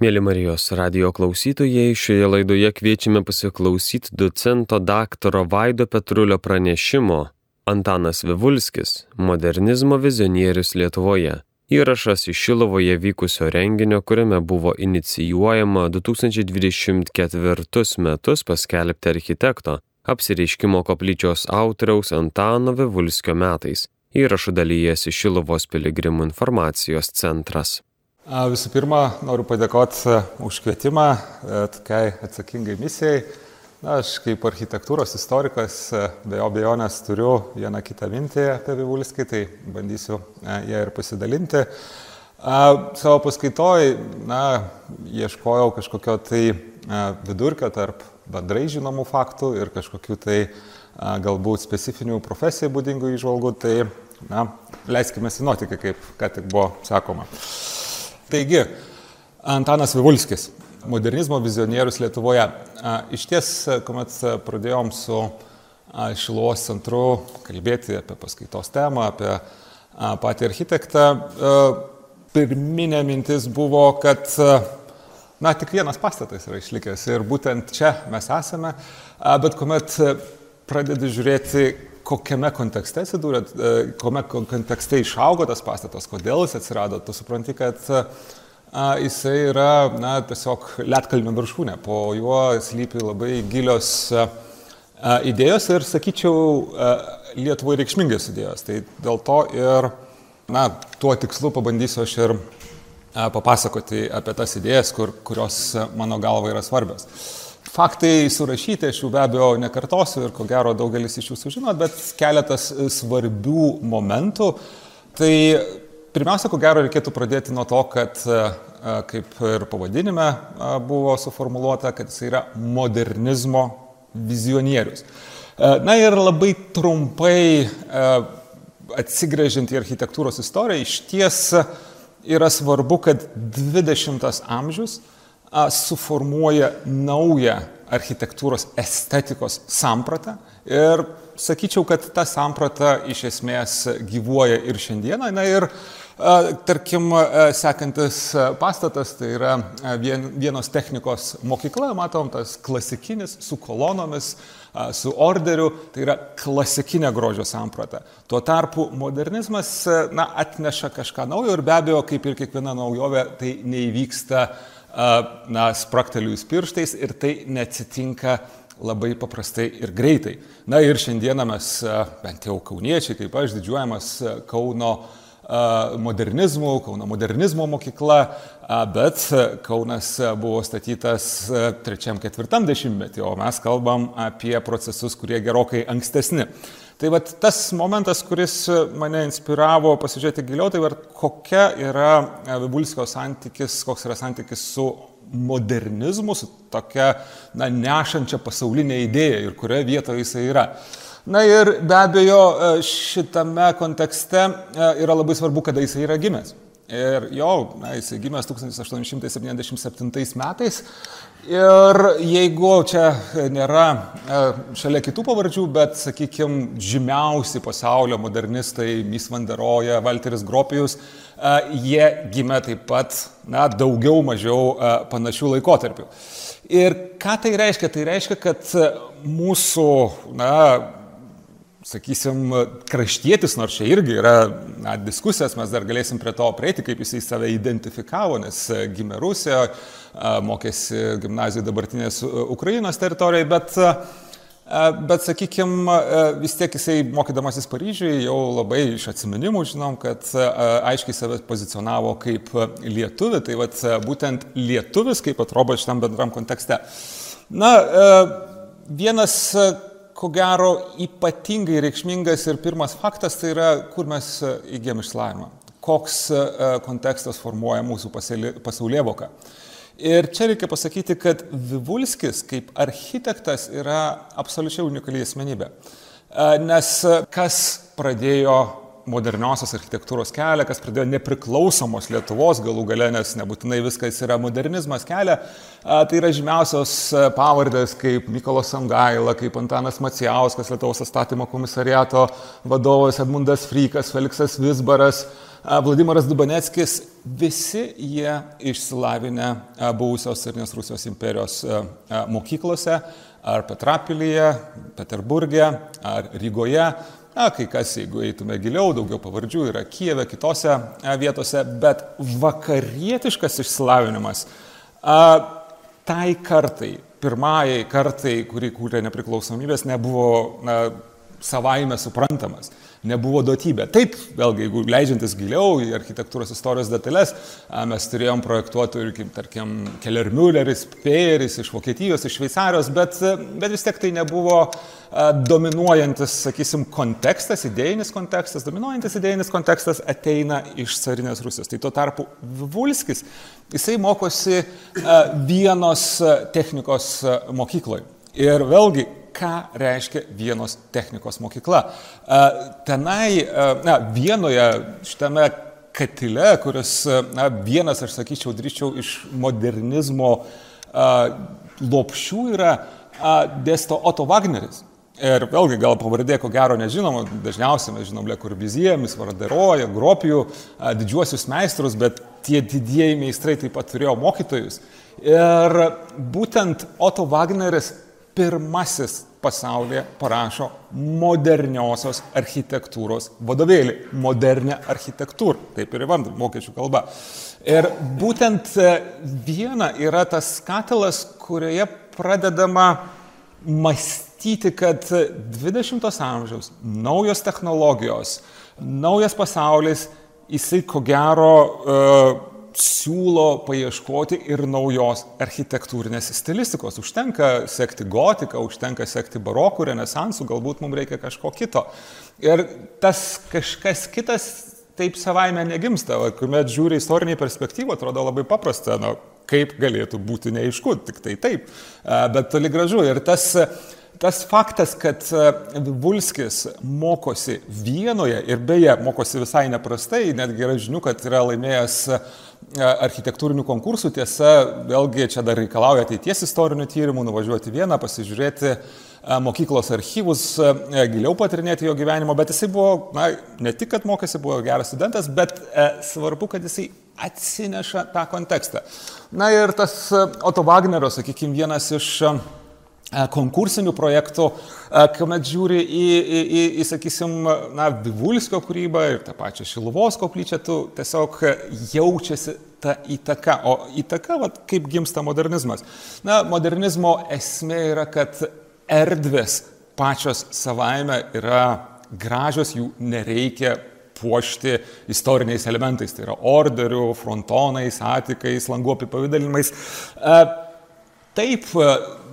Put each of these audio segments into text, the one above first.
Mėly Marijos radio klausytojai, šioje laidoje kviečiame pasiklausyti docento daktaro Vaido Petrulio pranešimo Antanas Vivulskis - modernizmo vizionierius Lietuvoje. Įrašas iš Šilovoje vykusio renginio, kuriame buvo inicijuojama 2024 metus paskelbti architekto apsireiškimo koplyčios autoriaus Antano Vivulskio metais. Įrašų dalyjasi Šilovos piligrimų informacijos centras. Visų pirma, noriu padėkoti e, už kvietimą e, tokiai atsakingai misijai. Na, aš kaip architektūros istorikas e, be jo bejonės turiu vieną kitą mintį apie Vivulskį, tai bandysiu ją ir pasidalinti. Savo paskaitoj, na, ieškojau kažkokio tai vidurkio tarp bendrai žinomų faktų ir kažkokių tai galbūt specifinių profesijai būdingų įžvalgų, tai, na, leiskime sinotikį, kaip ką tik buvo sakoma. Taigi, Antanas Vivulskis, modernizmo vizionierius Lietuvoje. Iš ties, kuomet pradėjom su Šilovos centru kalbėti apie paskaitos temą, apie patį architektą, pirminė mintis buvo, kad na, tik vienas pastatas yra išlikęs ir būtent čia mes esame, bet kuomet pradedi žiūrėti, kokiame kontekste atsidūrėt, e, kokiame kontekste išaugo tas pastatas, kodėl jis atsirado, tu supranti, kad a, jisai yra, na, tiesiog Lietkalnio viršūnė, po juo slypi labai gilios a, idėjos ir, sakyčiau, a, Lietuvai reikšmingos idėjos. Tai dėl to ir, na, tuo tikslu pabandysiu aš ir papasakoti apie tas idėjas, kur, kurios mano galva yra svarbios. Faktai surašyti, aš jų be abejo nekartosiu ir ko gero daugelis iš jūsų žinot, bet keletas svarbių momentų. Tai pirmiausia, ko gero reikėtų pradėti nuo to, kad kaip ir pavadinime buvo suformuoluota, kad jis yra modernizmo vizionierius. Na ir labai trumpai atsigrėžiant į architektūros istoriją, iš ties yra svarbu, kad 20 amžius suformuoja naują architektūros estetikos sampratą ir sakyčiau, kad ta samprata iš esmės gyvuoja ir šiandieną. Na ir tarkim, sekantis pastatas, tai yra vienos technikos mokykla, matom, tas klasikinis su kolonomis, su orderiu, tai yra klasikinė grožio samprata. Tuo tarpu modernizmas na, atneša kažką naujo ir be abejo, kaip ir kiekviena naujovė, tai neįvyksta uh, na, spraktelius pirštais ir tai neatsitinka labai paprastai ir greitai. Na ir šiandieną mes, bent jau kauniečiai, kaip aš, didžiuojamas Kauno modernizmų, Kauno modernizmo mokykla, bet Kaunas buvo statytas trečiam, ketvirtam dešimtmetį, o mes kalbam apie procesus, kurie gerokai ankstesni. Tai va tas momentas, kuris mane inspiravo pasižiūrėti giliau, tai var, kokia yra e, Vibulskio santykis, koks yra santykis su modernizmu, su tokia na, nešančia pasaulinė idėja ir kurioje vietoje jisai yra. Na ir be abejo, e, šitame kontekste e, yra labai svarbu, kada jisai yra gimęs. Ir jo, na, jisai gimęs 1877 metais Ir jeigu čia nėra e, šalia kitų pavardžių, bet, sakykime, žymiausi pasaulio modernistai, Mis Vanderoja, Walteris Gropijus, e, jie gimė taip pat, na, daugiau mažiau e, panašių laikotarpių. Ir ką tai reiškia? Tai reiškia, kad mūsų, na, sakysim, kraštietis, nors čia irgi yra na, diskusijos, mes dar galėsim prie to prieiti, kaip jisai save identifikavo, nes gimė Rusijoje mokėsi gimnazijoje dabartinės Ukrainos teritorijoje, bet, bet sakykime, vis tiek jisai mokydamasis Paryžiuje jau labai iš atminimų žinom, kad aiškiai save pozicionavo kaip lietuvi, tai vat, būtent lietuvis, kaip atrodo šitam bendram kontekste. Na, vienas ko gero ypatingai reikšmingas ir pirmas faktas tai yra, kur mes įgėm išsilavinimą, koks kontekstas formuoja mūsų pasaulyje voką. Ir čia reikia pasakyti, kad Vivulskis kaip architektas yra absoliučiai unikali asmenybė. E, nes kas pradėjo moderniosios architektūros kelią, kas pradėjo nepriklausomos Lietuvos galų gale, nes nebūtinai viskas yra modernizmas kelią, tai yra žymiausios pavardės kaip Mykolas Sangaila, kaip Antanas Macijauskas, Lietuvos atstatymo komisariato vadovas Edmundas Frykas, Feliksas Visbaras, Vladimiras Dubaneckis, visi jie išsilavinę buvusios Carinės Rusijos imperijos mokyklose, ar Petrapilyje, Peterburgė, ar Rygoje. Na, kai kas, jeigu eitume giliau, daugiau pavardžių yra Kijeve, kitose vietose, bet vakarietiškas išsilavinimas a, tai kartai, pirmajai kartai, kuri kūrė nepriklausomybės, nebuvo na, savaime suprantamas nebuvo duotybė. Taip, vėlgi, jeigu leidžiantis giliau į architektūros istorijos detalės, mes turėjom projektuotojų, kaip tarkim, Kellermülleris, Peyeris iš Vokietijos, iš Šveicarijos, bet, bet vis tiek tai nebuvo dominuojantis, sakysim, kontekstas, idėjinis kontekstas, dominuojantis idėjinis kontekstas ateina iš carinės Rusijos. Tai tuo tarpu Vulskis, jisai mokosi vienos technikos mokykloje. Ir vėlgi, ką reiškia vienos technikos mokykla. Tenai, na, vienoje šitame katile, kuris, na, vienas, aš sakyčiau, drįčiau iš modernizmo lopšių yra, dėsto Otto Wagneris. Ir vėlgi, gal pavardė, ko gero nežinom, dažniausiai mes žinom Le Corbusier, Misvardaroja, Gropijų, didžiuosius meistrus, bet tie didieji meistrai taip pat turėjo mokytojus. Ir būtent Otto Wagneris pirmasis pasaulyje parašo moderniosios architektūros vadovėlį. Modernę architektūrą, taip ir įvardant vokiečių kalba. Ir būtent e, viena yra tas katilas, kurioje pradedama mąstyti, kad 20-ojo amžiaus naujos technologijos, naujas pasaulis, jisai ko gero uh, siūlo paieškoti ir naujos architektūrinės stilistikos. Užtenka sekti gotiką, užtenka sekti barokų, renesansų, galbūt mums reikia kažko kito. Ir tas kažkas kitas taip savaime negimsta, kuomet žiūri istorinį perspektyvą, atrodo labai paprasta, nu, kaip galėtų būti neaišku, tik tai taip, bet toli gražu. Ir tas, tas faktas, kad Vulskis mokosi vienoje ir beje mokosi visai neprastai, netgi yra žinių, kad yra laimėjęs architektūrinių konkursų. Tiesa, vėlgi čia dar reikalauja ateities istorinių tyrimų, nuvažiuoti vieną, pasižiūrėti mokyklos archyvus, giliau patirinėti jo gyvenimo, bet jisai buvo, na, ne tik, kad mokėsi, buvo geras studentas, bet e, svarbu, kad jisai atsineša tą kontekstą. Na ir tas Otto Wagnerio, sakykime, vienas iš E, konkursinių projektų, e, kuomet žiūri į, į, į, į sakysim, na, Vivulskio kūrybą ir tą pačią Šiluvos koplyčią, tu tiesiog jaučiasi ta įtaka. O įtaka, vat, kaip gimsta modernizmas. Na, modernizmo esmė yra, kad erdvės pačios savaime yra gražios, jų nereikia puošti istoriniais elementais, tai yra orderių, frontonais, atikais, langų apipavydalinimais. E, Taip,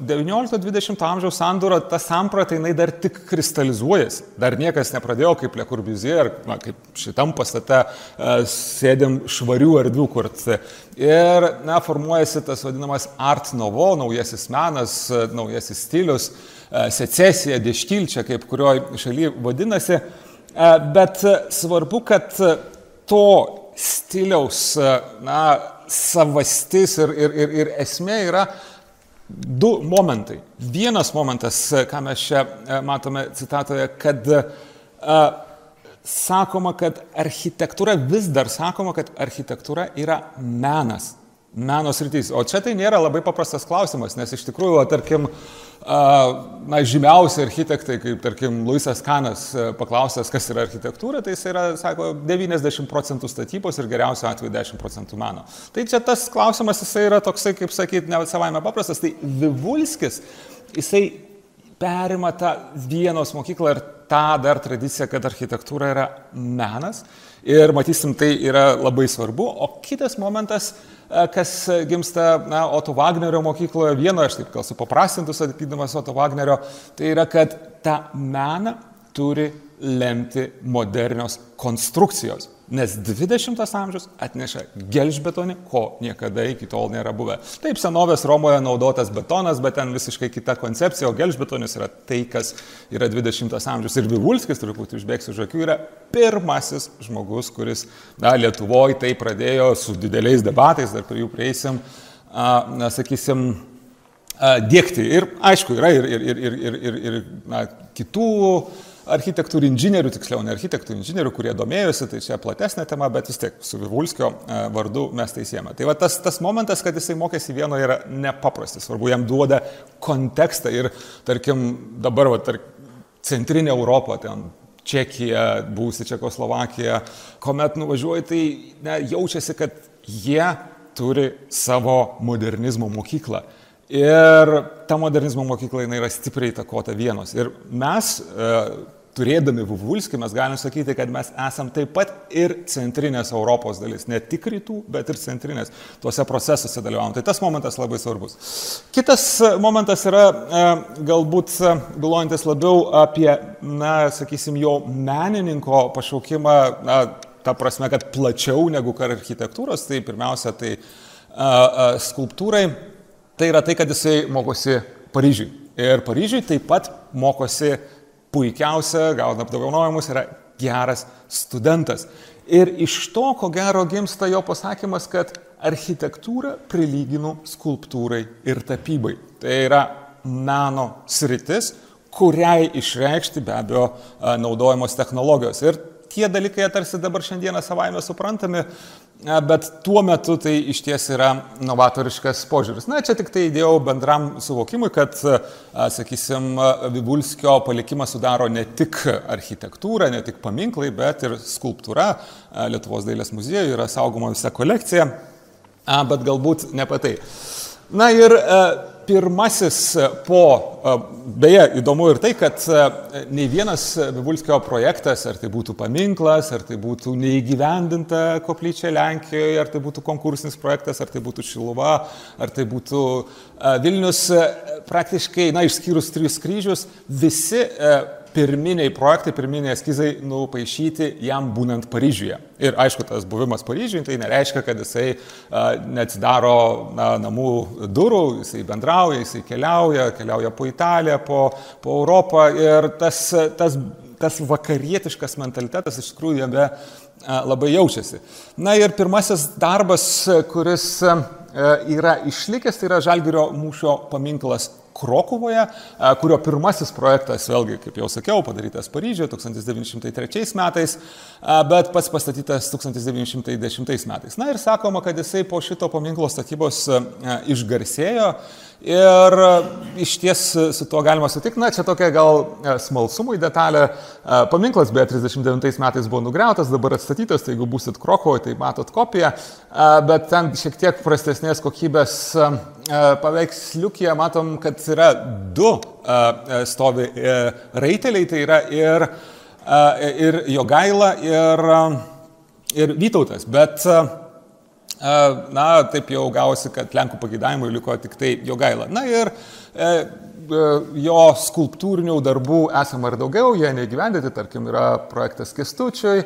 19-20 amžiaus sandūra, ta samprata, jinai dar tik kristalizuojasi. Dar niekas nepradėjo kaip Le Corbusier, ar na, kaip šitam pastate uh, sėdėm švarių erdvių kurti. Ir na, formuojasi tas vadinamas art novo, naujasis menas, naujasis stilius, uh, secesija, deškilčia, kaip kurioje šalyje vadinasi. Bet svarbu, kad to stiliaus na, savastis ir, ir, ir, ir esmė yra du momentai. Vienas momentas, ką mes čia e, matome citatoje, kad a, e, sakoma, kad architektūra vis dar sakoma, kad architektūra yra menas meno sritys. O čia tai nėra labai paprastas klausimas, nes iš tikrųjų, tarkim, na, žymiausi architektai, kaip tarkim Luisas Kanas paklausęs, kas yra architektūra, tai jis yra, sako, 90 procentų statybos ir geriausiu atveju 10 procentų meno. Tai čia tas klausimas, jisai yra toksai, kaip sakyti, ne savaime paprastas. Tai Vivulskis, jisai perima tą vienos mokyklą ir tą dar tradiciją, kad architektūra yra menas. Ir matysim, tai yra labai svarbu. O kitas momentas, E, kas gimsta na, Oto Wagnerio mokykloje, vieno, aš taip gal supaprastintus sakydamas Oto Wagnerio, tai yra, kad tą meną turi lemti modernios konstrukcijos. Nes 20 amžius atneša gelžbetonį, ko niekada iki tol nėra buvę. Taip, senovės Romoje naudotas betonas, bet ten visiškai kita koncepcija, o gelžbetonis yra tai, kas yra 20 amžius. Ir Vivulskis, truputį užbėgsiu už akių, yra pirmasis žmogus, kuris, na, Lietuvoje tai pradėjo su dideliais debatais, dar prie jų prieisim, na, sakysim, dėkti. Ir aišku, yra ir, ir, ir, ir, ir, ir na, kitų architektų ir inžinierių, tiksliau ne architektų ir inžinierių, kurie domėjosi, tai čia platesnė tema, bet vis tiek su Vivulskio e, vardu mes tai siejame. Tai va tas, tas momentas, kad jisai mokėsi vieno yra nepaprastai svarbu, jam duoda kontekstą ir tarkim dabar va, tarp centrinė Europa, ten Čekija, būsi Čekoslovakija, kuomet nuvažiuoji, tai ne, jaučiasi, kad jie turi savo modernizmo mokyklą. Ir ta modernizmo mokykla jinai yra stipriai įtakota vienos. Ir mes, e, turėdami Vuvulskį, mes galim sakyti, kad mes esam taip pat ir centrinės Europos dalis. Ne tik rytų, bet ir centrinės. Tuose procesuose dalyvavom. Tai tas momentas labai svarbus. Kitas momentas yra e, galbūt galvojantis labiau apie, na, sakysim, jo menininko pašaukimą, na, ta prasme, kad plačiau negu kar architektūros, tai pirmiausia, tai a, a, skulptūrai tai yra tai, kad jisai mokosi Paryžiui. Ir Paryžiui taip pat mokosi puikiausia, gauna apdovanojimus, yra geras studentas. Ir iš to, ko gero, gimsta jo pasakymas, kad architektūrą prilyginu skulptūrai ir tapybai. Tai yra meno sritis, kuriai išreikšti be abejo naudojamos technologijos. Ir tie dalykai tarsi dabar šiandieną savaime suprantami, bet tuo metu tai iš ties yra novatoriškas požiūris. Na, čia tik tai įdėjau bendram suvokimui, kad, sakysim, Vibulskio palikimą sudaro ne tik architektūra, ne tik paminklai, bet ir skulptūra. Lietuvos dailės muziejuje yra saugoma visa kolekcija, bet galbūt ne apie tai. Na ir pirmasis e, po, e, beje, įdomu ir tai, kad e, nei vienas Vivulskio projektas, ar tai būtų paminklas, ar tai būtų neįgyvendinta koplyčia Lenkijoje, ar tai būtų konkursinis projektas, ar tai būtų Šiluva, ar tai būtų Vilnius, praktiškai, na, išskyrus tris kryžius, visi pirminiai projektai, pirminiai eskizai nupaišyti jam būnant Paryžiuje. Ir aišku, tas buvimas Paryžiuje tai nereiškia, kad jisai a, neatsidaro na, namų durų, jisai bendrauja, jisai keliauja, keliauja po Italiją, po, po Europą ir tas, tas, tas vakarietiškas mentalitetas iš tikrųjų jame labai jaučiasi. Na ir pirmasis darbas, kuris yra išlikęs, tai yra Žalgirio mūšio paminklas Krokuvoje, kurio pirmasis projektas, vėlgi, kaip jau sakiau, padarytas Paryžiuje 1903 metais, bet pats pastatytas 1910 metais. Na ir sakoma, kad jisai po šito paminklo statybos išgarsėjo Ir iš ties su tuo galima sutikti, na čia tokia gal smalsumui detalė. Paminklas beje 39 metais buvo nugriautas, dabar atstatytas, tai jeigu busit Krokovoje, tai matot kopiją, bet ten šiek tiek prastesnės kokybės paveiksliukėje matom, kad yra du stovi raiteliai, tai yra ir, ir Jogaila, ir, ir Vytautas. Bet Na, taip jau gausi, kad Lenkų pagėdavimui liko tik tai jo gaila. Na ir e, e, jo skulptūrinių darbų esama ir daugiau, jie neįgyvendyti, tarkim, yra projektas Kestučiui,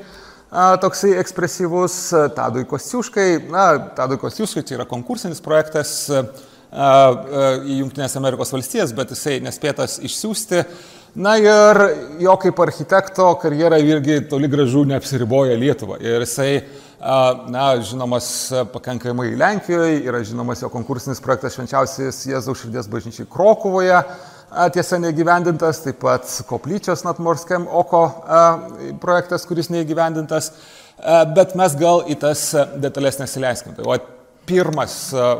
toksai ekspresyvus, Tadui Kostiuškai. Na, Tadui Kostiuškai čia yra konkursinis projektas į Junktinės Amerikos valstijas, bet jisai nespėtas išsiųsti. Na ir jo kaip architekto karjera irgi toli gražu neapsiriboja Lietuvą. Ir jisai na, žinomas pakankamai Lenkijoje, yra žinomas jo konkursinis projektas švenčiausias Jėzaus širdies bažnyčiai Krokuvoje, tiesa negyvendintas, taip pat koplyčios Natmorskiam oko projektas, kuris neįgyvendintas, bet mes gal į tas detalės nesileiskim. Tai, o, pirmas,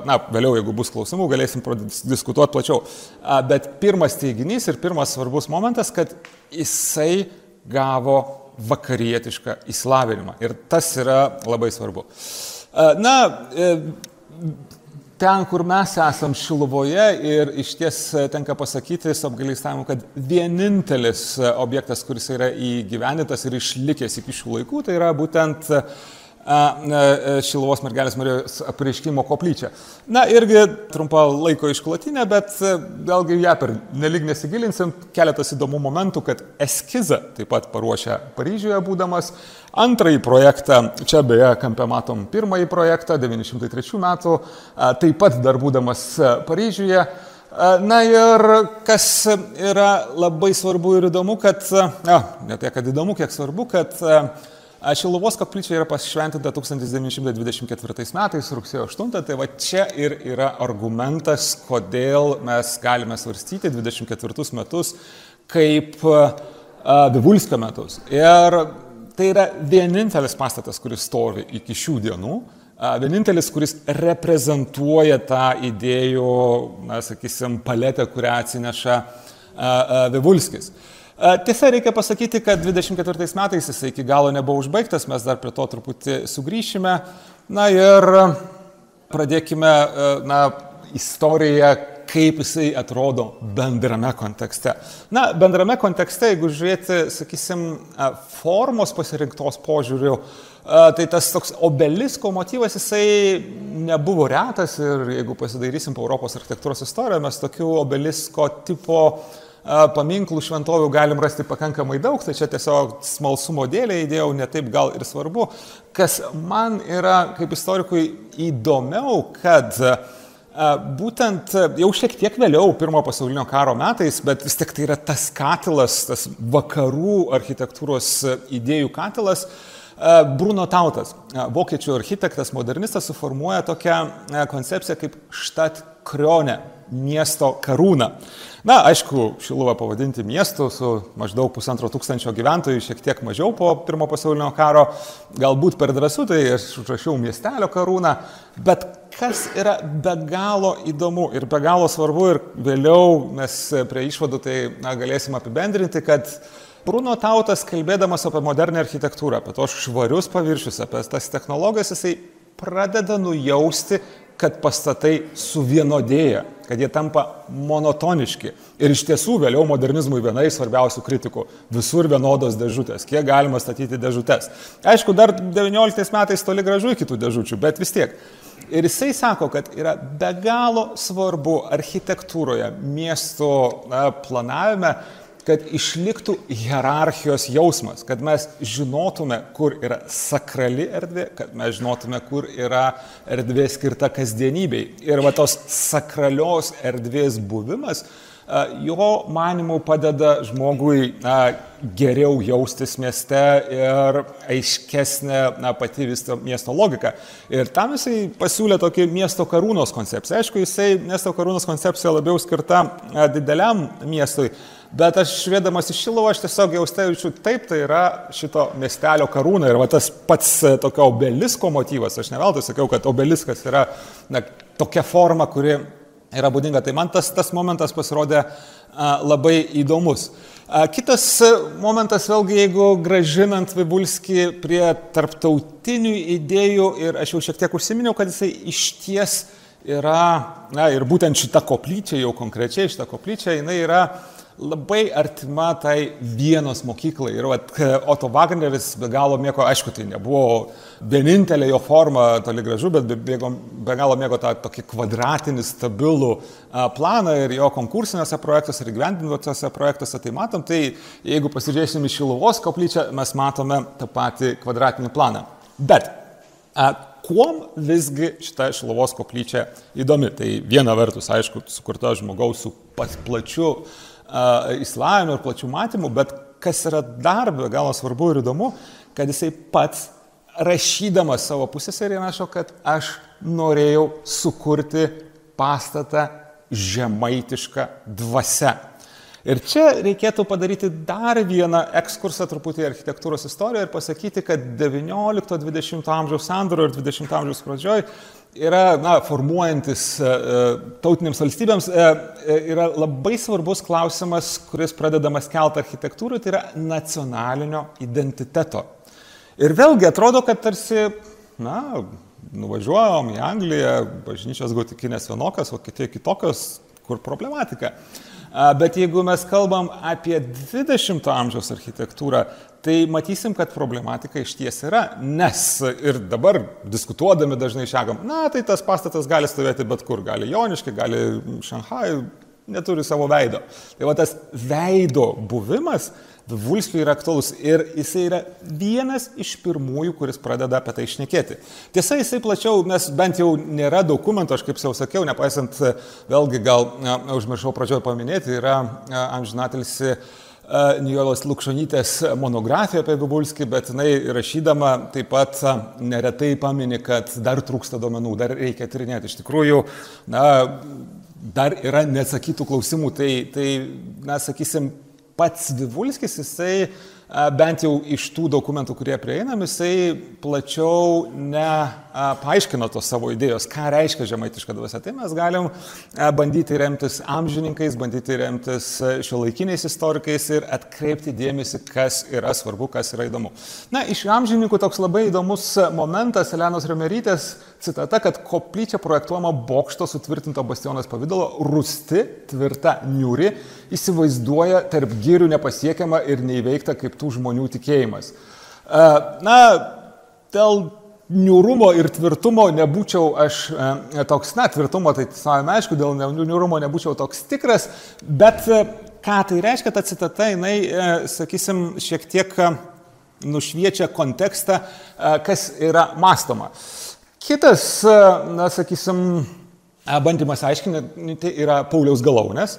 na, vėliau, jeigu bus klausimų, galėsim diskutuoti plačiau, bet pirmas teiginys ir pirmas svarbus momentas, kad jisai gavo vakarietišką įsilavinimą. Ir tas yra labai svarbu. E, na, e, ten, kur mes esam Šiluvoje ir iš ties tenka pasakyti su apgalėstavimu, kad vienintelis objektas, kuris yra įgyvendintas ir išlikęs iki šių laikų, tai yra būtent uh, Šilovos mergelės Marijos apreiškimo koplyčią. Na, irgi trumpa laiko išklotinė, bet vėlgi ją per nelik nesigilinsim. Keletas įdomų momentų, kad eskizą taip pat paruošė Paryžiuje būdamas. Antrąjį projektą, čia beje, kampe matom pirmąjį projektą, 903 metų, taip pat dar būdamas Paryžiuje. Na ir kas yra labai svarbu ir įdomu, kad, na, ne tiek, kad įdomu, kiek svarbu, kad Šiluvos koplyčia yra pašventinta 1924 metais, rugsėjo 8, tai va čia ir yra argumentas, kodėl mes galime svarstyti 24 metus kaip Vivulskio metus. Ir tai yra vienintelis pastatas, kuris stovi iki šių dienų, vienintelis, kuris reprezentuoja tą idėjų, na, sakysim, paletę, kurią atsineša Vivulskis. Tiesa, reikia pasakyti, kad 24 metais jisai iki galo nebuvo užbaigtas, mes dar prie to truputį sugrįšime. Na ir pradėkime na, istoriją, kaip jisai atrodo bendrame kontekste. Na, bendrame kontekste, jeigu žiūrėti, sakysim, formos pasirinktos požiūriu, tai tas toks obelisko motyvas, jisai nebuvo retas ir jeigu pasidairysim po Europos architektūros istoriją, mes tokių obelisko tipo paminklų šventovių galim rasti pakankamai daug, tai čia tiesiog smalsumo dėlė įdėjau, netaip gal ir svarbu. Kas man yra kaip istorikui įdomiau, kad Būtent jau šiek tiek vėliau, pirmojo pasaulinio karo metais, bet vis tik tai yra tas katilas, tas vakarų architektūros idėjų katilas, Bruno Tautas, vokiečių architektas, modernistas, suformuoja tokią koncepciją kaip štat krionė, miesto karūna. Na, aišku, Šiluvą pavadinti miestu su maždaug pusantro tūkstančio gyventojų, šiek tiek mažiau po pirmo pasaulinio karo, galbūt per drąsų, tai aš užrašiau miestelio karūną, bet kas yra be galo įdomu ir be galo svarbu ir vėliau mes prie išvadų tai na, galėsim apibendrinti, kad Bruno Tautas, kalbėdamas apie modernę architektūrą, apie tos švarius paviršius, apie tas technologijas, jisai pradeda nujausti, kad pastatai suvienodėja, kad jie tampa monotoniški. Ir iš tiesų vėliau modernizmui viena iš svarbiausių kritikų - visur vienodos dėžutės, kiek galima statyti dėžutės. Aišku, dar 19 metais toli gražu iki tų dėžučių, bet vis tiek. Ir jisai sako, kad yra be galo svarbu architektūroje, miesto planavime kad išliktų hierarchijos jausmas, kad mes žinotume, kur yra sakrali erdvė, kad mes žinotume, kur yra erdvė skirta kasdienybei. Ir va tos sakralios erdvės buvimas, jo manimų padeda žmogui na, geriau jaustis mieste ir aiškesnė na, pati viso miesto logika. Ir tam jisai pasiūlė tokį miesto karūnos koncepciją. Aišku, jisai miesto karūnos koncepcija labiau skirta dideliam miestui, Bet aš švėdamas iš Šilo, aš tiesiog jau stebėčiau, taip, tai yra šito miestelio karūna ir va tas pats e, tokio obelisko motyvas, aš ne veltui sakiau, kad obeliskas yra na, tokia forma, kuri yra būdinga. Tai man tas, tas momentas pasirodė a, labai įdomus. A, kitas momentas, vėlgi, jeigu gražinant Vibulskį prie tarptautinių idėjų ir aš jau šiek tiek užsiminiau, kad jisai iš ties yra, na ir būtent šita koplyčia, jau konkrečiai šita koplyčia, jinai yra labai artima tai vienos mokyklai. Ir vat, Otto Wagneris be galo mėgo, aišku, tai nebuvo vienintelė jo forma toli gražu, bet be, be, be galo mėgo tą tokį kvadratinį, stabilų a, planą ir jo konkursinėse projektuose ir gyvendinuose projektuose. Tai matom, tai jeigu pasižiūrėsim į Šilovos koplyčią, mes matome tą patį kvadratinį planą. Bet a, kuom visgi šita Šilovos koplyčia įdomi? Tai viena vertus, aišku, sukurta žmogaus su plačiu įsilavinimu ir plačių matymų, bet kas yra dar be galo svarbu ir įdomu, kad jisai pats rašydamas savo pusėserį rašo, kad aš norėjau sukurti pastatą žemaitišką dvasę. Ir čia reikėtų padaryti dar vieną ekskursą truputį architektūros istoriją ir pasakyti, kad 19-20 amžiaus sandaro ir 20 amžiaus pradžioj yra na, formuojantis e, e, tautinėms valstybėms, e, yra labai svarbus klausimas, kuris pradedamas kelti architektūrai, tai yra nacionalinio identiteto. Ir vėlgi atrodo, kad tarsi, na, nuvažiuojam į Angliją, bažnyčios gotikinės vienokios, Vokietijoje kitokios, kur problematika. Bet jeigu mes kalbam apie 20-ojo amžiaus architektūrą, tai matysim, kad problematika iš ties yra, nes ir dabar diskutuodami dažnai šiagam, na tai tas pastatas gali stovėti bet kur, gali Joniškai, gali Šanhai, neturi savo veido. Tai va tas veido buvimas Vulskiui yra aktualus ir jisai yra vienas iš pirmųjų, kuris pradeda apie tai išnekėti. Tiesa, jisai plačiau, nes bent jau nėra dokumento, aš kaip jau sakiau, nepaisant, vėlgi gal užmiršau pradžioje paminėti, yra amžinatilsi Nijolos Lukšonytės monografija apie Vibulskį, bet jinai rašydama taip pat neretai pamini, kad dar trūksta duomenų, dar reikia tyrinėti. Iš tikrųjų, na, dar yra neatsakytų klausimų, tai, tai na, sakysim, pats Vivulskis, jisai bent jau iš tų dokumentų, kurie prieinami, jisai plačiau nepaaiškino tos savo idėjos, ką reiškia žemaitiška dvasia. Tai mes galim bandyti remtis amžininkais, bandyti remtis šiuolaikiniais istorikais ir atkreipti dėmesį, kas yra svarbu, kas yra įdomu. Na, iš amžininkų toks labai įdomus momentas, Elenos Remerytės citata, kad koplyčia projektuojama bokšto sutvirtinto bastionas pavydalo, rusti, tvirta, niuri, įsivaizduoja tarp gyrių nepasiekiama ir neįveikta kaip tų žmonių tikėjimas. E, na, dėl niūrumo ir tvirtumo nebūčiau aš e, toks, na, tvirtumo tai savame aišku, dėl niūrumo nebūčiau toks tikras, bet e, ką tai reiškia ta citata, jinai, sakysim, šiek tiek nušviečia kontekstą, kas yra mąstoma. Kitas, na, sakysim, bandymas aiškinti yra Pauliaus galaunės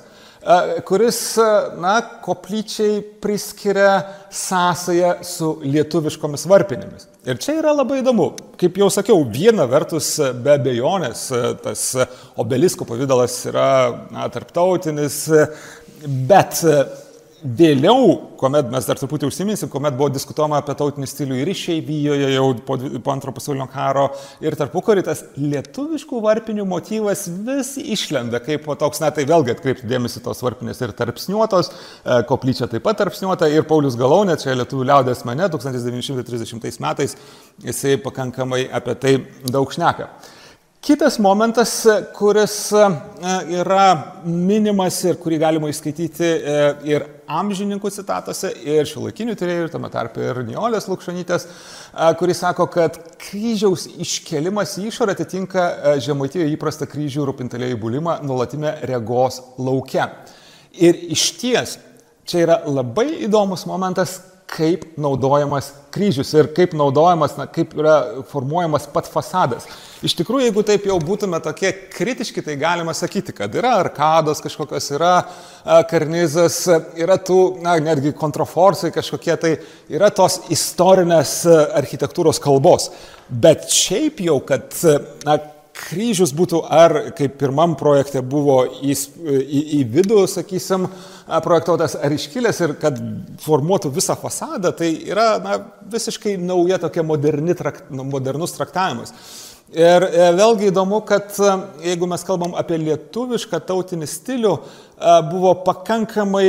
kuris, na, koplyčiai priskiria sąsają su lietuviškomis varpinėmis. Ir čia yra labai įdomu. Kaip jau sakiau, viena vertus be abejonės tas obelisko pavydalas yra na, tarptautinis, bet Vėliau, kuomet mes dar truputį užsiminsim, kuomet buvo diskutuojama apie tautinį stilių ir išeivijoje jau po, po antro pasaulinio karo ir tarpukarį, tas lietuviškų varpinių motyvas vis išlenda kaip toks, na tai vėlgi atkreipti dėmesį tos varpinės ir tarpsniuotos, e, koplyčia taip pat tarpsniuota ir Paulius Galaunė, čia Lietuvių liaudės mane 1930 metais, jisai pakankamai apie tai daug šneka. Kitas momentas, kuris e, yra minimas ir kurį galima įskaityti e, ir amžininkų citatose, ir šiuolaikinių tyrėjų, ir tame tarp ir Niolės Lukšanytės, e, kuris sako, kad kryžiaus iškelimas į išorę atitinka žemaitijoje įprastą kryžių rūpintelėjų bulimą nuolatime regos laukia. Ir iš ties, čia yra labai įdomus momentas, kaip naudojamas kryžius ir kaip naudojamas, na, kaip yra formuojamas pat fasadas. Iš tikrųjų, jeigu taip jau būtume tokie kritiški, tai galima sakyti, kad yra arkados kažkokios, yra karnizas, yra tų, na, netgi kontraforsai kažkokie, tai yra tos istorinės architektūros kalbos. Bet šiaip jau, kad na, kryžius būtų ar kaip pirmam projekte buvo į, į, į vidų, sakysim, projektuotas ar iškilęs ir kad formuotų visą fasadą, tai yra na, visiškai nauja tokia moderni, trakt, modernus traktavimas. Ir e, vėlgi įdomu, kad e, jeigu mes kalbam apie lietuvišką tautinį stilių, e, buvo pakankamai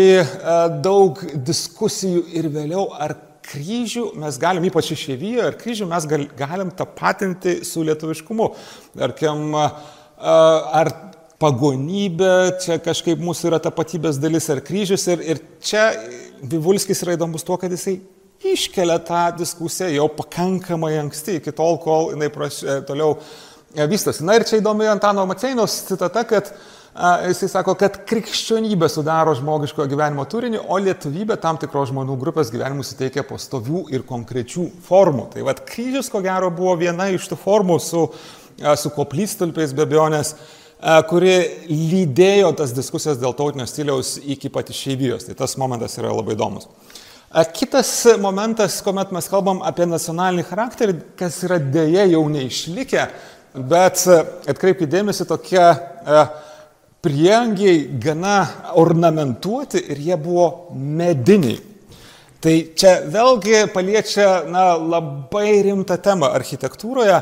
daug diskusijų ir vėliau, ar kryžių mes galim, ypač išėvyje, ar kryžių mes gal, galim tapatinti su lietuviškumu. Tarkim, ar pagonybė, čia kažkaip mūsų yra tapatybės dalis ar kryžius. Ir, ir čia Vivulskis yra įdomus tuo, kad jisai iškelia tą diskusiją jau pakankamai anksti, iki tol, kol jinai praš, toliau e, vystosi. Na ir čia įdomi Antano Maceinos citata, kad a, jisai sako, kad krikščionybė sudaro žmogiško gyvenimo turinį, o lietuvybė tam tikros žmonių grupės gyvenimui suteikia pastovių ir konkrečių formų. Tai vad kryžius, ko gero, buvo viena iš tų formų su, su koplytstulpiais be abejonės kuri lydėjo tas diskusijas dėl tautinio stiliaus iki pat išeivijos. Tai tas momentas yra labai įdomus. Kitas momentas, kuomet mes kalbam apie nacionalinį charakterį, kas yra dėje jau neišlikę, bet atkreipkite dėmesį, tokie prieangiai gana ornamentuoti ir jie buvo mediniai. Tai čia vėlgi paliečia na, labai rimtą temą architektūroje,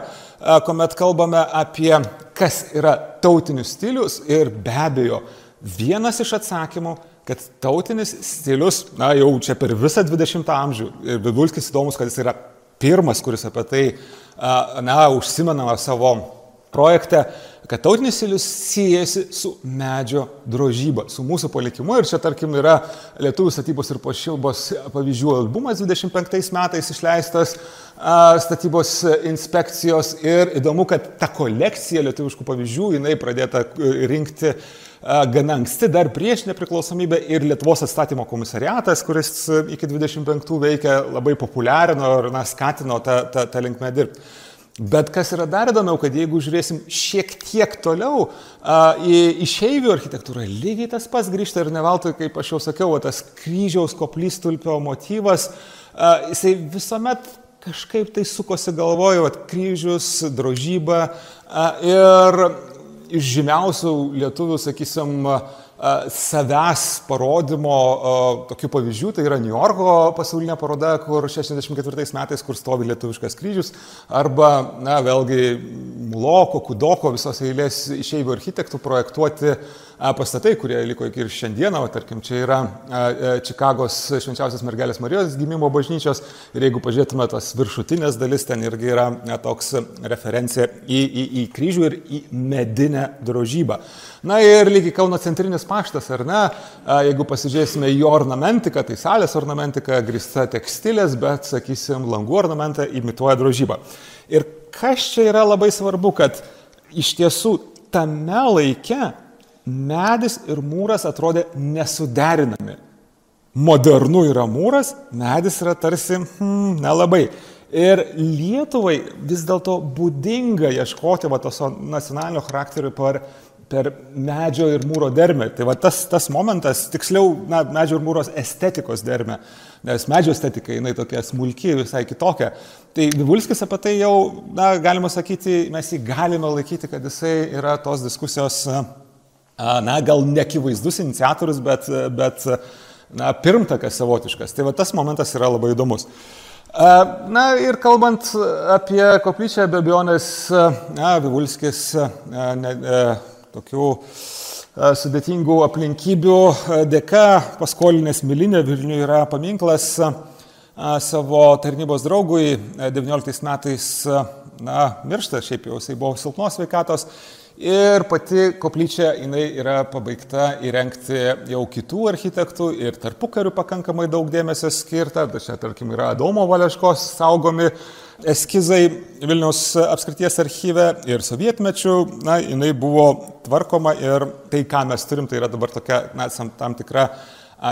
kuomet kalbame apie kas yra tautinis stilius ir be abejo vienas iš atsakymų kad tautinis stilius, na jau čia per visą 20 amžių, ir Vidulskis įdomus, kad jis yra pirmas, kuris apie tai, na, užsimenama savo projekte, kad tautinis stilius siejasi su medžio drožyba, su mūsų palikimu. Ir čia, tarkim, yra Lietuvų statybos ir pašilbos pavyzdžių albumas 25 metais išleistas statybos inspekcijos. Ir įdomu, kad ta kolekcija lietuviškų pavyzdžių, jinai pradėta rinkti gana anksti, dar prieš nepriklausomybę ir Lietuvos atstatymo komisariatas, kuris iki 25 veikia, labai populiarino ir na, skatino tą, tą, tą linkmę dirbti. Bet kas yra dar įdomiau, kad jeigu žiūrėsim šiek tiek toliau a, į išeivių architektūrą, lygiai tas pats grįžta ir neveltui, kaip aš jau sakiau, tas kryžiaus koplystulpio motyvas, a, jisai visuomet kažkaip tai sukosi galvoju, kad kryžius, drožyba a, ir iš žymiausių lietuvių, sakysim, savęs parodymo tokių pavyzdžių, tai yra New Yorko pasaulinė paroda, kur 64 metais, kur stovi lietuviškas kryžius, arba, na, vėlgi, Muloko, Kudoko, visos eilės išeivių architektų projektuoti pastatai, kurie liko iki ir šiandieną, o tarkim, čia yra Čikagos švenčiausios mergelės Marijos gimimo bažnyčios ir jeigu pažiūrėtume tas viršutinės dalis, ten irgi yra toks referencija į, į, į kryžių ir į medinę drožybą. Na ir lygiai Kauno centrinis paštas, ar ne, jeigu pasižiūrėsime į ornamentiką, tai salės ornamentika grįsta tekstilės, bet, sakysim, langų ornamentą imituoja drožybą. Ir kas čia yra labai svarbu, kad iš tiesų tame laike medis ir mūras atrodė nesuderinami. Modernu yra mūras, medis yra tarsi hmm, nelabai. Ir Lietuvai vis dėlto būdinga ieškoti va, tos nacionalinio charakterio per per medžio ir mūro dermę. Tai va tas, tas momentas, tiksliau, na, medžio ir mūros estetikos dermę, nes medžio estetika, jinai tokia smulki, visai kitokia. Tai Vivulskis apie tai jau, na, galima sakyti, mes jį galime laikyti, kad jisai yra tos diskusijos, na, gal nekivaizdus iniciatorius, bet, bet na, pirmtakas savotiškas. Tai va tas momentas yra labai įdomus. Na ir kalbant apie koplyčią, be abejonės, Vivulskis ne, tokių sudėtingų aplinkybių dėka paskolinės Milinė Vilniuje yra paminklas savo tarnybos draugui 19 metais, na, miršta, šiaip jau jisai buvo silpnos veikatos. Ir pati koplyčia jinai yra pabaigta įrengti jau kitų architektų ir tarpu karių pakankamai daug dėmesio skirta. Čia, tarkim, yra Adomo Valeškos saugomi eskizai Vilniaus apskrities archyve ir sovietmečių, na, jinai buvo tvarkoma ir tai, ką mes turim, tai yra dabar tokia, na, tam tikra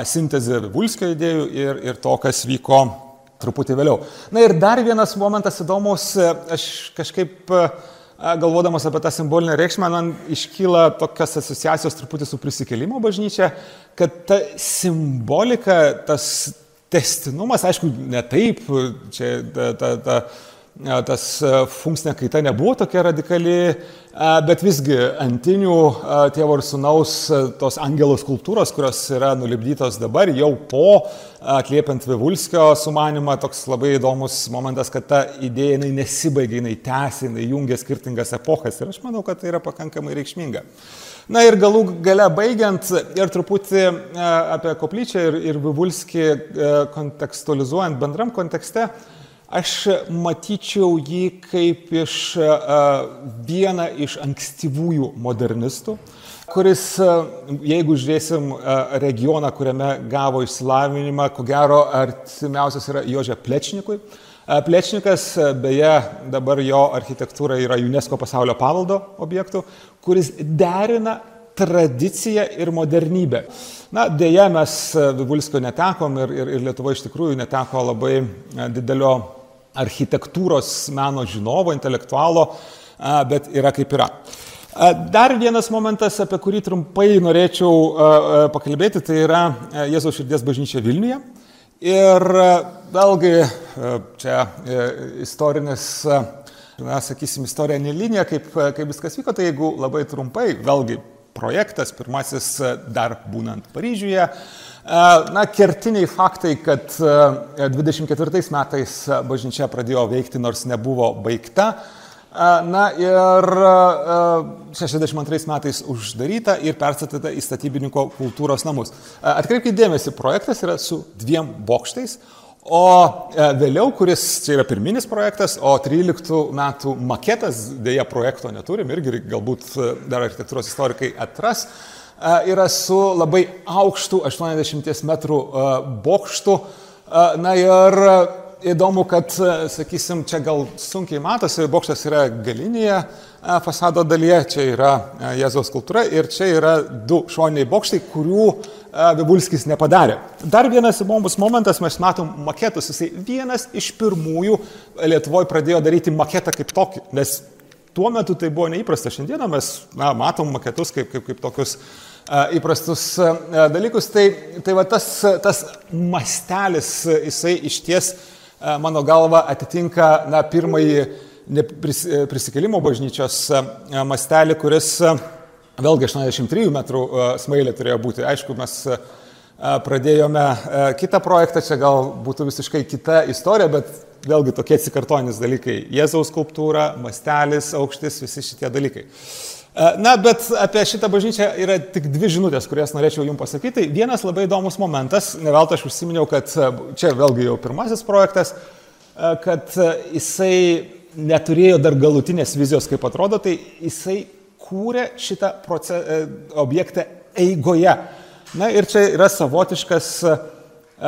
sintezė Vulskio idėjų ir, ir to, kas vyko truputį vėliau. Na ir dar vienas momentas įdomus, aš kažkaip galvodamas apie tą simbolinę reikšmę, man iškyla tokios asociacijos truputį su prisikelimo bažnyčia, kad ta simbolika, tas testinumas, aišku, ne taip, čia ta, ta, ta, tas funkcinė kaita nebuvo tokia radikali, bet visgi antinių tėvo ir sunaus tos angelos kultūros, kurios yra nulibdytos dabar, jau po atliepiant Vivulskio sumanimą, toks labai įdomus momentas, kad ta idėja jinai nesibaigia, jinai tęsia, jinai jungia skirtingas epochas ir aš manau, kad tai yra pakankamai reikšminga. Na ir galų gale baigiant ir truputį apie koplyčią ir, ir Vivulskį kontekstualizuojant bendram kontekste, aš matyčiau jį kaip iš e, vieną iš ankstyvųjų modernistų, kuris, jeigu žiūrėsim regioną, kuriame gavo išsilavinimą, ko gero artimiausias yra Jožė Plečnikui. Plečnikas, beje, dabar jo architektūra yra UNESCO pasaulio paveldo objektų, kuris derina tradiciją ir modernybę. Na, dėja, mes Vivulskio netekom ir, ir, ir Lietuva iš tikrųjų neteko labai didelio architektūros meno žinovo, intelektualo, bet yra kaip yra. Dar vienas momentas, apie kurį trumpai norėčiau pakalbėti, tai yra Jėzaus širdies bažnyčia Vilniuje. Ir vėlgi čia e, istorinis, na, sakysim, istorinė linija, kaip, kaip viskas vyko, tai jeigu labai trumpai, vėlgi projektas, pirmasis dar būnant Paryžiuje, Na, kertiniai faktai, kad 24 metais bažnyčia pradėjo veikti, nors nebuvo baigta. Na ir 62 metais uždaryta ir perstatyta į statybininko kultūros namus. Atkreipkite dėmesį, projektas yra su dviem bokštais, o vėliau, kuris čia yra pirminis projektas, o 13 metų maketas, dėja projekto neturim, irgi galbūt dar architektūros istorikai atras, yra su labai aukštu 80 metrų bokštu. Na ir įdomu, kad, e, sakysim, čia gal sunkiai matosi, bokštas yra galinėje e, fasado dalyje, čia yra e, Jėzaus kultūra ir čia yra du šoniniai bokštai, kurių Vibulskis nepadarė. Dar vienas įdomus momentas, mes matom maketus, jisai vienas iš pirmųjų Lietuvoje pradėjo daryti maketą kaip tokį, nes tuo metu tai buvo neįprasta, šiandieną mes na, matom maketus kaip, kaip, kaip tokius įprastus dalykus, tai, tai va tas, tas mastelis, jisai iš ties mano galva, atitinka na, pirmąjį prisikėlimo bažnyčios e, mastelį, kuris vėlgi 83 metrų smailė turėjo būti. Aišku, mes pradėjome kitą projektą, čia gal būtų visiškai kita istorija, bet vėlgi tokie atsikartojantis dalykai. Jėzaus skulptūra, mastelis, aukštis, visi šitie dalykai. Na, bet apie šitą bažnyčią yra tik dvi žinutės, kurias norėčiau Jums pasakyti. Vienas labai įdomus momentas, ne veltui aš užsiminiau, kad čia vėlgi jau pirmasis projektas, kad jisai neturėjo dar galutinės vizijos, kaip atrodo, tai jisai kūrė šitą proces, e, objektą eigoje. Na ir čia yra savotiškas, e,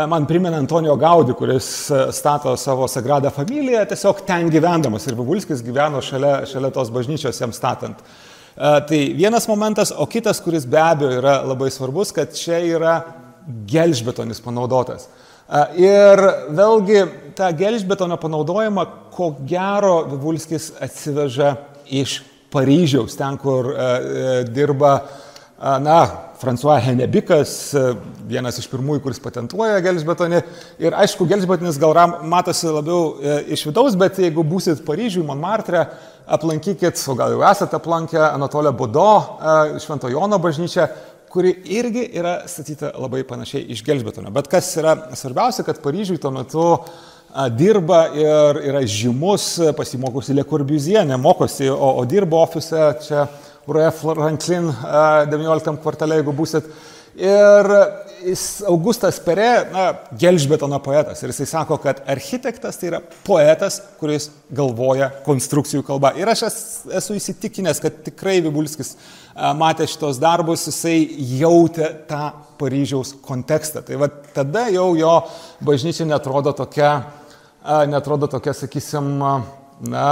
man primena Antonijo Gaudį, kuris e, stato savo Sagradą familiją, tiesiog ten gyvendamas ir Vivulskis gyveno šalia, šalia tos bažnyčios jam statant. Tai vienas momentas, o kitas, kuris be abejo yra labai svarbus, kad čia yra gelžbetonis panaudotas. Ir vėlgi tą gelžbetonio panaudojimą, ko gero, Vivulskis atsiveža iš Paryžiaus, ten, kur dirba, na, François Henebikas, vienas iš pirmųjų, kuris patentuoja gelžbetonį. Ir aišku, gelžbetonis gal matosi labiau iš vidaus, bet jeigu būsit Paryžiui, Montmartre, aplankykit, o gal jau esate aplankę Anatolę Budo, Švento Jono bažnyčią, kuri irgi yra statyta labai panašiai iš gelžbetonio. Bet kas yra svarbiausia, kad Paryžiui tuo metu dirba ir yra žymus, pasimokusi Le Corbusier, nemokosi, o, o dirba ofise čia Rue Franklin 19 kvartale, jeigu busit. Ir Augustas Pere, na, gelžbetono poetas. Ir jisai sako, kad architektas tai yra poetas, kuris galvoja konstrukcijų kalba. Ir aš esu įsitikinęs, kad tikrai Vibulskis matė šitos darbus, jisai jautė tą Paryžiaus kontekstą. Tai va tada jau jo bažnyčia netrodo tokia, netrodo tokia, sakysim, na,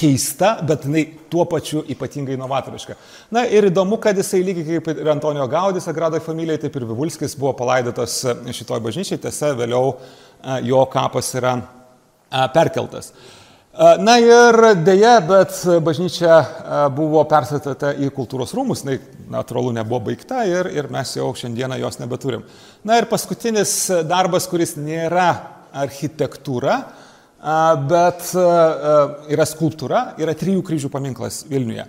keista, bet jinai tuo pačiu ypatingai inovatoriška. Na ir įdomu, kad jisai lygiai kaip ir Antonijo Gaudis, Agradai familijai, taip ir Vivulskis buvo palaidotas šitoj bažnyčiai, tiesa, vėliau jo kapas yra perkeltas. Na ir dėja, bet bažnyčia buvo perstatyta į kultūros rūmus, tai natūralu nebuvo baigta ir, ir mes jau šiandieną jos nebeturim. Na ir paskutinis darbas, kuris nėra architektūra, bet yra skulptūra, yra trijų kryžių paminklas Vilniuje.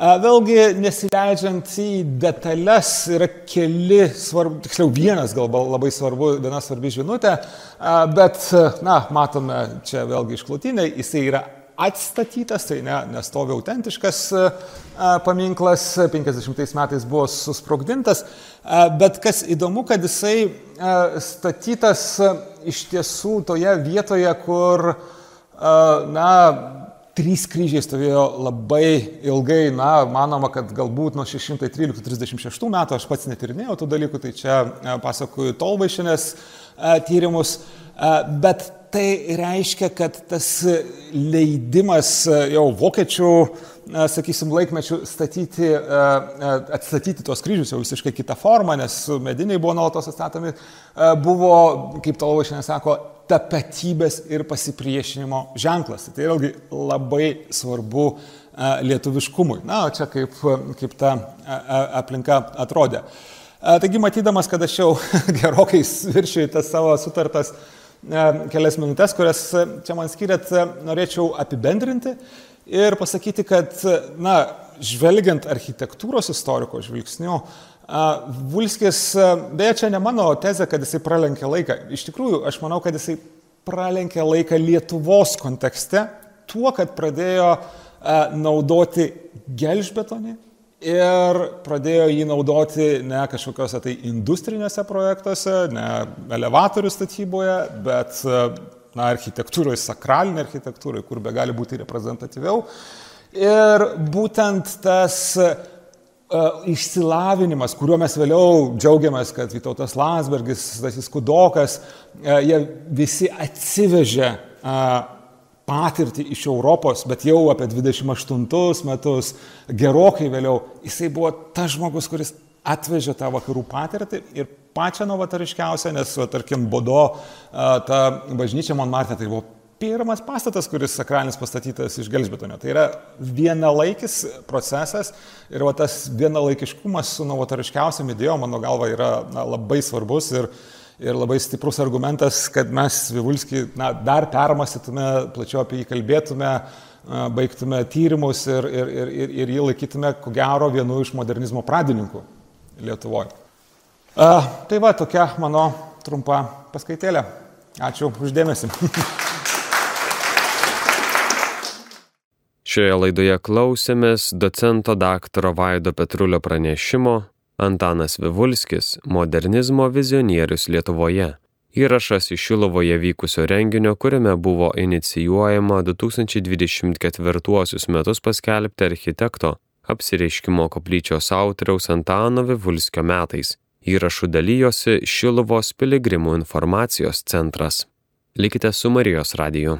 Vėlgi, nesileidžiant į detalės, yra keli svarbu, tiksliau vienas gal labai svarbu, viena svarbi žinutė, bet, na, matome čia vėlgi išklotinė, jisai yra atstatytas, tai ne, nestovi autentiškas paminklas, 50 metais buvo susprogdintas, bet kas įdomu, kad jisai statytas iš tiesų toje vietoje, kur, na, trys kryžiai stovėjo labai ilgai, na, manoma, kad galbūt nuo 613-36 metų, aš pats netirinėjau tų dalykų, tai čia pasakoju Tolvaišinės tyrimus, bet tai reiškia, kad tas leidimas e, jau vokiečių, e, sakysim, laikmečių statyti, e, atstatyti tuos kryžius jau visiškai kitą formą, nes mediniai buvo nuolatos atstatomi, buvo, kaip tolo šiandien sako, tapatybės ir pasipriešinimo ženklas. Tai vėlgi labai svarbu lietuviškumui. Na, čia kaip, kaip ta aplinka atrodė. Taigi, matydamas, kad aš jau gerokai viršiu tas savo sutartas kelias minutės, kurias e, čia man skiriat, e, norėčiau apibendrinti ir pasakyti, kad, na, žvelgiant architektūros istoriko žvilgsniu, Vulskis, e, beje, čia ne mano tezė, kad jisai pralenkė laiką. Iš tikrųjų, aš manau, kad jisai pralenkė laiką Lietuvos kontekste tuo, kad pradėjo naudoti gelžbetonį, ir pradėjo jį naudoti ne kažkokiuose tai industriniuose projektuose, ne elevatorių statyboje, bet na, architektūroje, sakralinė architektūroje, kur be gali būti reprezentatyviau. Ir būtent tas uh, išsilavinimas, kuriuo mes vėliau džiaugiamės, kad Vytautas Landsbergis, Stasys Kudokas, uh, jie visi atsivežė uh, patirtį iš Europos, bet jau apie 28 metus, gerokai vėliau, jisai buvo tas žmogus, kuris atvežė tą vakarų patirtį ir pačią novatariškiausią, nes, tarkim, Bodo, ta bažnyčia Monmartė, tai buvo pirmas pastatas, kuris sakralinis pastatytas iš gelžbetonio. Tai yra vienalaikis procesas ir va, tas vienalaikiškumas su novatariškiausiam idėjom, mano galva, yra na, labai svarbus ir ir labai stiprus argumentas, kad mes Vivulskį na, dar permastytume, plačiau apie jį kalbėtume, baigtume tyrimus ir, ir, ir, ir, jį laikytume, ko gero, vienu iš modernizmo pradininkų Lietuvoje. Tai va, tokia mano trumpa paskaitėlė. Ačiū uždėmesi. Šioje laidoje klausėmės docento daktaro Vaido Petrulio pranešimo Antanas Vivulskis - modernizmo vizionierius Lietuvoje. Įrašas iš Šilovoje vykusio renginio, kuriame buvo inicijuojama 2024 metus paskelbti architekto apsireiškimo koplyčios autoriaus Antano Vivulskio metais. Įrašų dalyjosi Šilovos piligrimų informacijos centras. Likite su Marijos radiju.